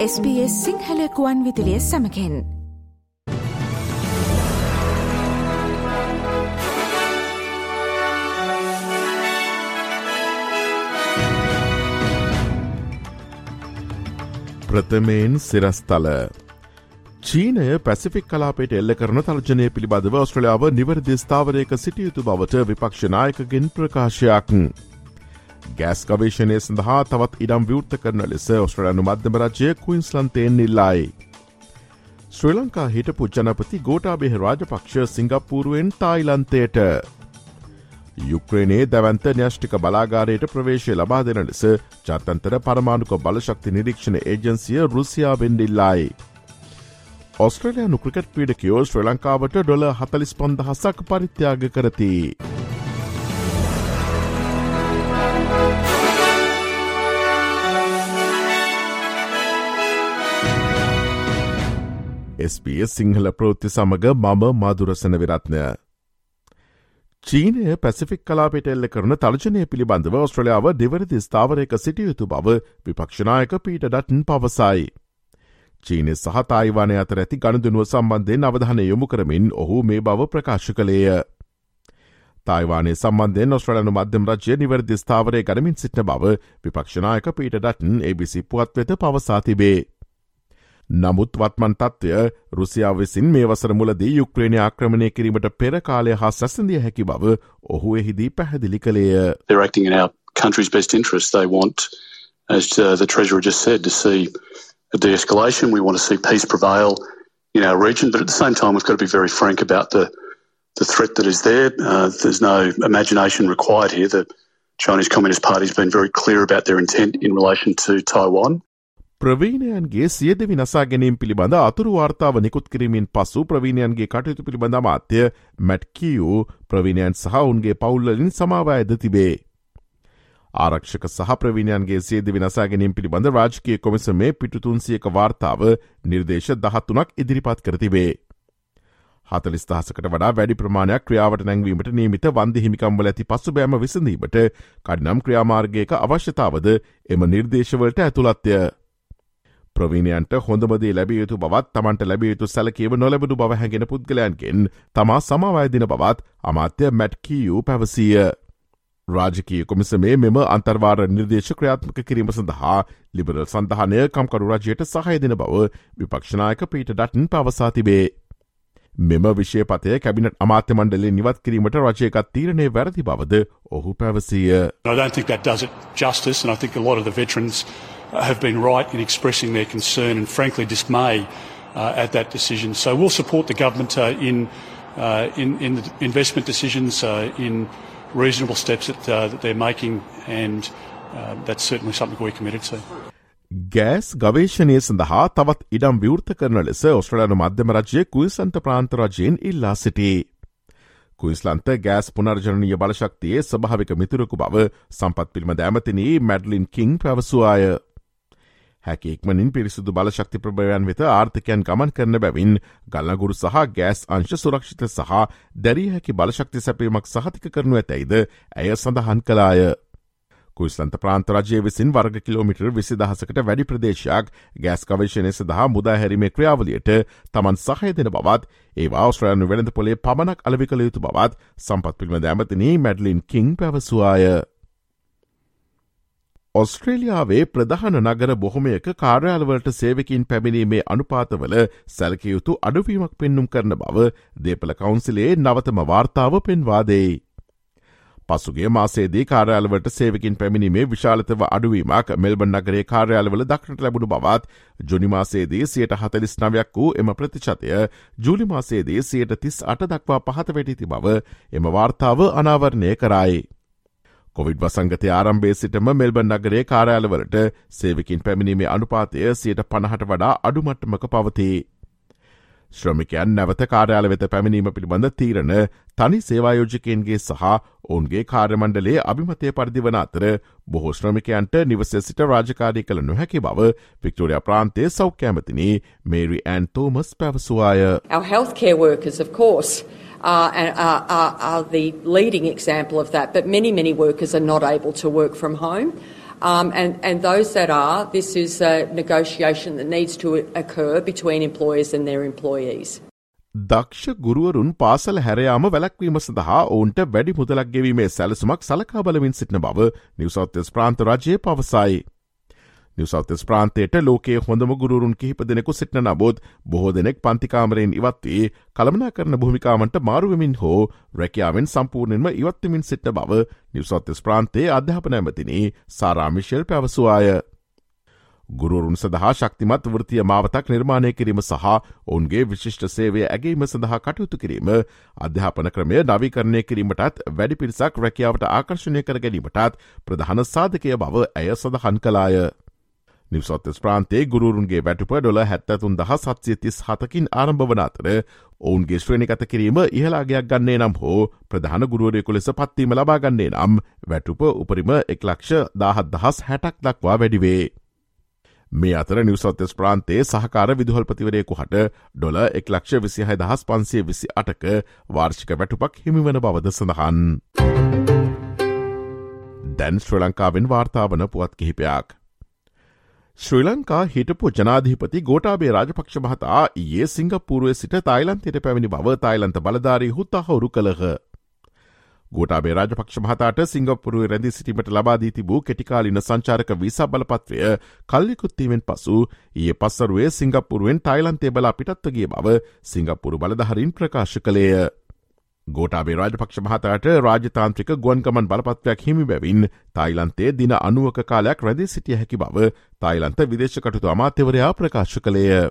SBS සිංහලකුවන් විදිලිය සමකෙන් ප්‍රථමයෙන් සිරස්තල චීනය Pacific කලාපේට එල්ල කරන තර්ජනය පිළිබඳව ඔස්ට්‍රලියාව නිවැරදි ස්ථාවරයක සිටියයුතු බවට විපක්ෂනායකගෙන් ප්‍රකාශයක්. ගෑස් ගවේශණය සඳහා තවත් ඉඩම් විවෘත කරන ලෙස ඔස්ට්‍රලයානු මධ්‍යම රජය කුයින්ස්ලන්තයෙන් නිල්ලායි. ශ්‍රී ලංකා හිටපු ජනපති ගෝටාබෙහ රාජපක්ෂ සිංගප්පූරුවෙන් තායිලන්තයට. යුක්්‍රේණයේ දැවන්ත න්‍යෂ්ටික බලාගාරයට ප්‍රවේශය ලබා දෙන ලෙස ජාතන්තර පරමාණුක බලශක්ති නිරීක්ෂණ ඒජන්සිය රුසියාවෙන් ඉල්ලායි. ඔස්ට්‍රලයානු ක්‍රිකට් පීඩකයෝ ශ්‍ර ලංකාවට ඩොල හතලිස් පොන්දහසක් පරිත්‍යාග කරති. SBS සිංහල ප්‍රෘත්ති සමඟ මම මදුරසන විරත්නය. චීනය පැසිෆික් කලාපෙට එල්ල කරන තර්ජනය පිළිබඳව ඔස්ට්‍රලියාව දෙවරදි ස්ථාවරයක සිටියයුතු බව විපක්ෂනායක පීට ඩටන් පවසයි. චීනය සහ තායිවානය අතර ඇති ගණදුනුව සම්බන්ධයෙන් අවධානය යොමු කරමින් ඔහු මේ බව ප්‍රකාශ කළේය. තායිවානේ සම්බන්ධයෙන් ඔස්ට්‍රලනු මධ්‍යම රජය නිවැරදි ස්ථාවරය ගනමින් සිටන බව විපක්ෂනායක පීට ඩටන් ABC පුවත් වෙත පවසා තිබේ. නමුත් වත්මන් තත්ත්වය රුසියාව විසින් මේ වසර මුලදී යුක්්‍රේණය ආක්‍රමණය කිරීමට පෙර කාලය හා සැසඳිය හැකි බව ඔහු එහිදී පැහැදිලි කළේය. They're acting in our country's best interest. They want, as uh, the Treasurer just said, to see a de-escalation. We want to see peace prevail in our region, but at the same time, we've got to be very frank about the the threat that is there. Uh, there's no imagination required here. The Chinese Communist Party has been very clear about their intent in relation to Taiwan. ප්‍රවීණයන්ගේ සියදවි නසා ගැනීම් පිළිබඳ අතුරු වාර්තාව නිකුත් කිරීමෙන් පසු ප්‍රවීණයන්ගේ කටයුතු පිළිබඳ මාත්‍ය මැට්කියූ ප්‍රවීණයන් සහ උන්ගේ පවුල්ලින් සමාවයද තිබේ. ආරක්ෂක සහ ප්‍රවීණයන්ගේ සේද විනසා ගැනීම් පිළිබඳ රාජකය කොමිසමේ පිටුතුන්සියක වාර්තාව නිර්දේශ දහත්තුනක් ඉදිරිපත් කරතිබේ. හතලිස් දහසකට වඩා වැඩි ප්‍රමාණයක් ක්‍රියාවට නැංවීමට නීමිත වන්ද හිමිකම්වල ඇති පසු බෑම විසඳීමට කඩනම් ක්‍රියාමාර්ගයක අවශ්‍යතාවද එම නිර්දේශවලට ඇතුළත්ය. ප්‍රවීණයන්ට හොඳමදේ ලැබිය යුතු බවත් තමන්ට ලැබිය යුතු සැලකීම නොලබදු බව හැගෙන පුද්ගලයන්ගෙන් තමා සමවායදින බවත් අමාත්‍ය මැට්කීයූ පැවසීය. රාජකී කොමිසමේ මෙම අන්තර්වාර නිර්දේශ ක්‍රියාත්මක කිරීම සඳහා ලිබරල් සඳහනය කම්කරු රජයට සහයදින බව විපක්ෂනායක පීට ඩටන් පවසා තිබේ. මෙම විෂයපතය කැබිනට අමාත්‍ය මණ්ඩලේ නිවත් කිරීමට රජයකත් තීරණය වැරදි බවද ඔහු පැවසීය. I don't think that does it justice, and I think a lot of the veterans have been right in expressing their concern and, frankly, dismay uh, at that decision. So we'll support the government uh, in, uh, in, in the investment decisions, uh, in reasonable steps that, uh, that they're making, and uh, that's certainly something we're committed to. Gas ගවේශණය සඳහා තවත් ඉඩම් විවෘත කරන ලෙස ඔස්ට්‍රලයානු මධ්‍යම රජය කුයිසන්ත ප්‍රාන්ත රජයෙන් ඉල්ලා සිටි. කුයිස්ලන්ත ගෑස් පුනර්ජනීය බලශක්තියේ ස්භාවික මිතුරකු බව සම්පත් පිල්ම දෑමතිනී මැඩලින් කිං පැවසුවාය. හැකෙක්මනින් පිරිසුදු බලශක්ති ප්‍රභයන් වෙත ආර්ථකයන් ගමන් කරන බැවින් ගල්ලගුරු සහ ගෑස් අංශ සුරක්ෂිත සහ දැරිය හැකි බලශක්ති සැපීමක් සහතික කරනු ඇතැයිද ඇය සඳහන් කලාය. කුයිස්ලන්ත ප්‍රාන්තරජය විසින් වර්ග කිලෝමිටර් විසි දහසකට වැඩි ප්‍රදේශයක් ගෑස් කවේශණය සඳහා මුදාහැරීමේ ක්‍රියාවලියට තමන් සහය දෙන බවත් ඒ අවස්ට්‍රයන් වෙළඳ පොලේ පමණක් අලවි කළ යුතු බවත් සම්පත් පිල්ම දැමතිනී මැඩලින් කිං පැවසවාය. ඔස්ට්‍රේලියාවේ ප්‍රධාන නගර බොහොමයක කාර්යාලවලට සේවකින් පැමිණීමේ අනුපාතවල සැලකයුතු අඩුවීමක් පෙන්නුම් කරන බව දේපල කවුන්සිලේ නවතම වාර්තාව පෙන්වාදෙයි. පසුගේ මාසේදී කාර්යාලවට සේවකින් පැමිණීමේ විශාලතව අඩුවීමක් මෙල්බන් නගරේ කාර්යාලවල දක්නට ලැබුණු බවත් ජුනිමාසේදී සියට හතලිස් නවයක් වූ එම ප්‍රතිශතය ජූලිමාසේදී සියට තිස් අට දක්වා පහත වැටිති බව එම වාර්තාව අනාවරණය කරයි. කොවිඩ් වසංගතය ආරම්භේ සිටම මෙල්බන් නගරේ කාරයාලවලට සේවකින් පැමිණීමේ අනුපාතය සියට පණහට වඩා අඩුමට්ටමක පවතිී. ශ්‍රමිකයන් නැවත කාර්යාල වෙත පැමිණීම පිළිබඳ තීරණ තනි සේවායෝජකයන්ගේ සහ ඔවුන්ගේ කාර්යමණ්ඩලේ අභිමතය පරිදි වන අතර බොහෝ ශ්‍රමිකයන්ට නිවස සිට රාජකාරී කළ නොහැකි බව වික්ටෝරිය ප්‍රාන්තය සෞඛ්‍යමතිනී මේරි ඇන් තෝමස් පැවසවාය. Our healthcare workers, of course, are, are, are, are the leading example of that. But many, many workers are not able to work from home. Um, and, and those that are, this is a negotiation that needs to occur between employers and their employees. දක්ෂ ගුරුවරුන් පාසල හැරයාම වැලක්වීම සඳහා ඔවුන්ට වැඩි මුදලක් ගෙවීමේ සැලසුමක් සලකා බලමින් සිටින බව නිවසෞත්‍යස් ප්‍රාන්ත රජය පවසයි. නිවසෞතස් ප්‍රාන්තයට ලෝකයේ හොඳම ගුරුන් කිහිප දෙනෙකු සිටන නබෝත් බොහෝ දෙනෙක් පන්තිකාමරයෙන් ඉවත්වී කළමනා කරන භූමිකාමට මාරුවමින් හෝ රැකියාවෙන් සම්පූර්ණයෙන්ම ඉවත්වමින් සිට්න බව නිවසොත්තස් ප්‍රාන්තයේ අධ්‍යාපන ඇමතිනී සාරාමිශල් පැවසවාය. ගුරුරුන් සඳහා ශක්තිමත් වෘතිය මාවතක් නිර්මාණය කිරීම සහ ඔවුන්ගේ විශිෂ්ට සේවය ඇගේීම සඳහා කටයුතු කිරීම අධ්‍යාපන ක්‍රමය නවිකරණය කිරීමටත් වැඩි පිරිසක් රැකියාවට ආකර්ශණය කර ගැනීමටත් ප්‍රධාන සාධකය බව ඇය සඳහන් කලාය. නිවසොත්තස් ප්‍රාන්තේ ගුරුන්ගේ වැටුප ඩොල හැත්තතුන් දහ සත්සිය තිස් හතකින් ආරම්භ වන අතර ඔවුන්ගේ ශ්‍රේණිකත කිරීම ඉහලාගයක් ගන්නේ නම් හෝ ප්‍රධාන ගුරුවරයකු ලෙස පත්වීම ලබාගන්නේ නම් වැටුප උපරිම එක් ලක්ෂ දාහත් දහස් හැටක් දක්වා වැඩිවේ. මේ අතර නිවසොත්තස් ප්‍රාන්තේ සහකාර විදුහල්පතිවරයෙකු හට ඩොල එක් ලක්ෂ විසිහයි දහස් පන්සේ විසි අටක වාර්ෂික වැටුපක් හිමිවන බවද සඳහන්. දැන් ශ්‍ර ලංකාවෙන් වාර්තාාවන පුවත් කිහිපයක්. ශ්‍රී ලංකා හිටපු ජනාධීපති ගෝටාබේ රාජපක්ෂ මහතා ඒ සිංගපූරුවේ සිට තායිලන්තයට පැමිණි බව තායිලන්ත බලධාරී හුත්තහවුරු කළහ. ගෝටාබේ රාජපක්ෂ මහතාට සිංගපුරුව රැඳි සිටීමට ලබාදී තිබූ කෙටිකාලින සංචාරක විසා බලපත්‍රය කල්ලිකුත්තීමෙන් පසු ඒ පස්සරුවේ සිංගපුරුවෙන් ටයිලන්තේ බලා පිටත්වගේ බව සිංගපුරු බලධහරින් ප්‍රකාශ කළේය. ගෝටාබේ රාජපක්ෂ මහතාට රාජතාන්ත්‍රික ගුවන්කමන් බලපත්වයක් හිමි බැවින් තායිලන්තේ දින අනුවක කාලයක් රැදි සිටිය හැකි බව තායිලන්ත විදේශකටතු අමාත්‍යවරයා ප්‍රකාශ කළේය.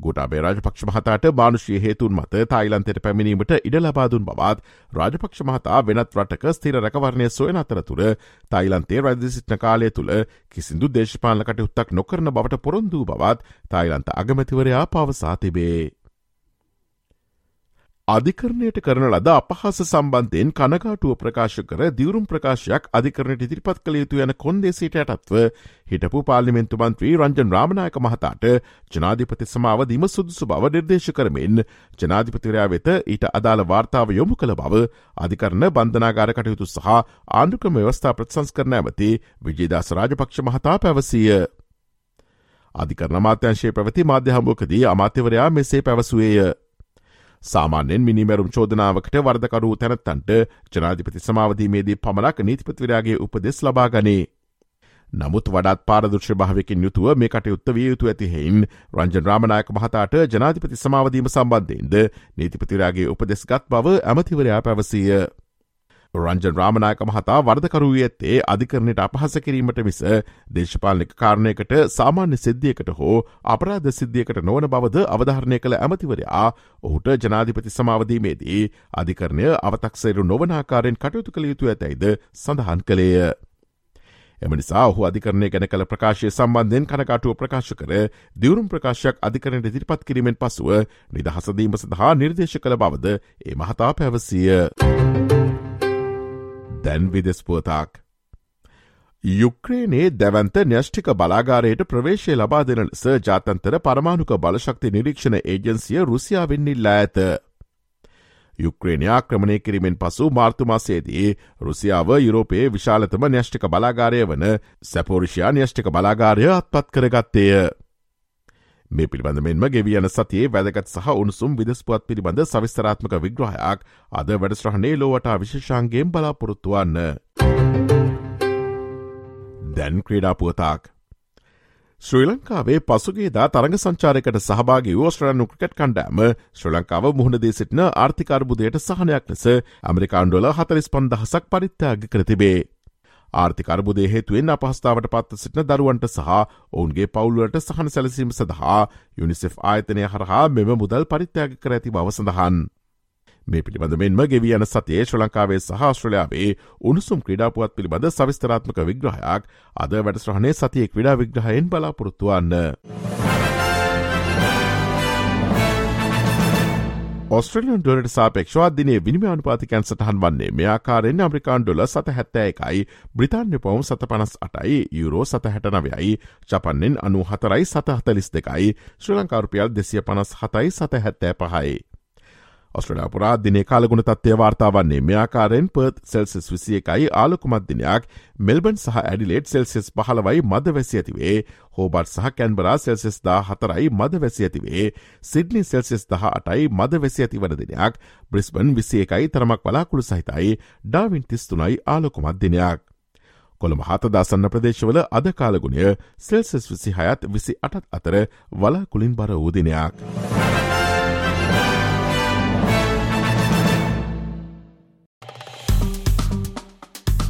ගොටාබේ රාජපක්ෂ මහතාට මානුෂය හේතුන් මත තායිලන්තයට පැමිණීමට ඉඩ ලබාදුන් බවත් රාජපක්ෂ මහතා වෙනත් රටක ස්තිර රැකවරණය සොයන අතරතුර තායිලන්තේ රැදි සිට්න කාලය තුළ කිසිදු දේශපාලන කටයුත්තක් නොකරන බවට පොරොන්දූ බවත් තායිලන්ත අගමැතිවරයා පවසා තිබේ. අධිකරණයට කරන ලද අපහස සම්බන්ධයෙන් කනකාටුව ප්‍රකාශ කර දියවරුම් ප්‍රකාශයක් අධිකරණයට ඉදිරිපත් කළ යුතු යන කොන්දේසිට යටත්ව හිටපු පාලිමෙන්තු මන්ත්‍රී රංජන් රාමණයක මහතාට ජනාධිපති සමාව දීම සුදුසු බව නිර්දේශ කරමින් ජනාධිපතිරයා වෙත ඊට අදාළ වාර්තාව යොමු කළ බව අධිකරණ බන්ධනාගාර කටයුතු සහ ආණ්ඩුක්‍රම ව්‍යවස්ථා ප්‍රතිසංස්කරන ඇමති විජේදාස රාජපක්ෂ මහතා පැවසීය. අධිකරණ මාත්‍යංශයේ පැවති මාධ්‍ය හමුවකදී අමාත්‍යවරයා මෙසේ පැවසුවේය. සාමාන්‍යෙන් මිනිමැරුම් චෝදනාවකට වර්දකරු තැනත්තන්ට ජනාධිපති සමාවදීමේදී පමණක් නීතිපතිවරයාගේ උපදෙස් ලබා ගනේ. නමුත් වඩත් පාරදුර්ශ භාවකින් යුතුව මේ කටයුත්ත විය යුතු ඇතිහෙයින් රංජන් රාමණයක මහතාට ජනාධිපති සමාවදීම සම්බන්ධයෙන්ද නීතිපතිරයාගේ උපදෙස්ගත් බව ඇමතිවරයා පැවසීය. රංජන් රාමනායක මහතා වර්ධකරුව ඇත්තේ අධිකරණයට අපහස කිරීමට මිස දේශපාලනික කාරණයකට සාමාන්‍ය සිද්ධියකට හෝ අපරාධ සිද්ධියකට නොවන බවද අවධාරණය කළ ඇමතිවරයා ඔහුට ජනාධිපති සමාවදීමේදී අධිකරණය අවතක්සේරු නොවනාකාරයෙන් කටයුතු කළ යුතු ඇතැයිද සඳහන් කළේය. එම නිසා ඔහු අධිකරණය ගැන කළ ප්‍රකාශය සම්බන්ධයෙන් කනකාටුව ප්‍රකාශ කර දියවරුම් ප්‍රකාශයක් අධිකරණයට ඉදිරිපත් කිරීමෙන් පසුව නිදහසදීම සඳහා නිර්දේශ කළ බවද ඒ මහතා පැවසිය. දැන් විදෙස්පුවතාක්. යුක්්‍රේනේ දැවන්ත න්‍යෂ්ටික බලාගාරයට ප්‍රවේශය ලබා දෙන ලෙස ජාතන්තර පරමාණුක බලශක්ති නිරීක්ෂණ ඒජන්සිය රුසියාවෙන් ඉල්ලා ඇත. යුක්්‍රේණයා ක්‍රමණය කිරීමෙන් පසු මාර්තුමාසේදී රුසියාව යුරෝපයේ විශාලතම න්‍යෂ්ටික බලාගාරය වන සැපෝරිෂයා න්‍යෂ්ටික බලාගාරය අත්පත් කරගත්තේය. මේ පිළිබඳ මෙන්ම ගෙවියන සතියේ වැදගත් සහ උණුසුම් විදස්පුවත් පිළිබඳ සවිස්තරාත්මක විග්‍රහයක් අද වැඩස්්‍රහණේ ලෝවට විශේෂාන්ගේම් බලාපොරොත්තුවන්න. දැන් ක්‍රීඩාපුවතාක්. ශ්‍රී ලංකාවේ පසුගේදා තරඟ සංචාරකට සහභාගී ෝස්ට්‍රලනු ක්‍රිකට් කණ්ඩෑම ශ්‍ර ලංකාව මුහුණදේ සිටින ආර්ථිකර්බුදයට සහනයක් ලෙස ඇමරිකාන්ඩොල හතලිස් පන්දහසක් පරිත්‍යාග කරතිබේ. ආර්ථික අර්බුදය හේතුවෙන් අපහස්ථාවට පත්ව සිටින දරුවන්ට සහ ඔවුන්ගේ පවුල්ලට සහන සැලසීම සඳහා යුනිසෙෆ් ආයතනය හරහා මෙම මුදල් පරිත්‍යාග කර ඇති බව සඳහන්. මේ පිළිබඳ මෙන්ම ගෙවී යන සතියේ ශ්‍ර ලංකාවේ සහස්ශ්‍රලයාාවේ උණුසුම් ක්‍රඩාපුවත් පිළිබඳ සවිස්තරාත්මක විග්‍රහයක් අද වැඩස්්‍රහණය සතිය ක්‍රඩා විග්‍රහයෙන් බලාපොරොත්තුවන්න. ඔස්ට්‍රලියන් ඩොලට සාපේක්ෂවා දිනේ විනිම අනුපාතිකැන් සටහන් වන්නේ මෙයාකාරෙන් අමරිකාන් ඩොල සත හැත්තෑකයි බ්‍රතාන්‍ය පවුම් සත පනස් අටයි යුරෝ සත හැටනවයයි චපන්නෙන් අනු හතරයි සත හතලිස් දෙකයි ශ්‍ර ලංකාරුපියල් දෙසිය පනස් හතයි සත හැත්තෑ පහයි. ඔස්ට්‍රලයා පුරා දිනේ කාලගුණ තත්වය වාර්තාවන්නේ මෙයාකාරෙන් පර්ත් සෙල්සිස් විසිය එකයි ආලකුමත් දිනයක් මෙල්බන් සහ ඇඩිලේට් සෙල්සිස් පහලවයි මද වැසි ඇතිවේ හෝබට් සහ කැන්බරා සෙල්සිස් දා හතරයි මද වැසි ඇතිවේ සිඩ්නි සෙල්සිස් දහ අටයි මද වැසි ඇති වන දිනයක් බ්‍රිස්බන් විසිය එකයි තරමක් වලාකුළු සහිතයි ඩාවින් තිස්තුනයි ආලොකුමත් දිනයක්. කොළඹ හතදාසන්න ප්‍රදේශවල අද කාලගුණය සෙල්සස් විසි හයත් විසි අටත් අතර වලාකුලින් බර වූදිනයක්.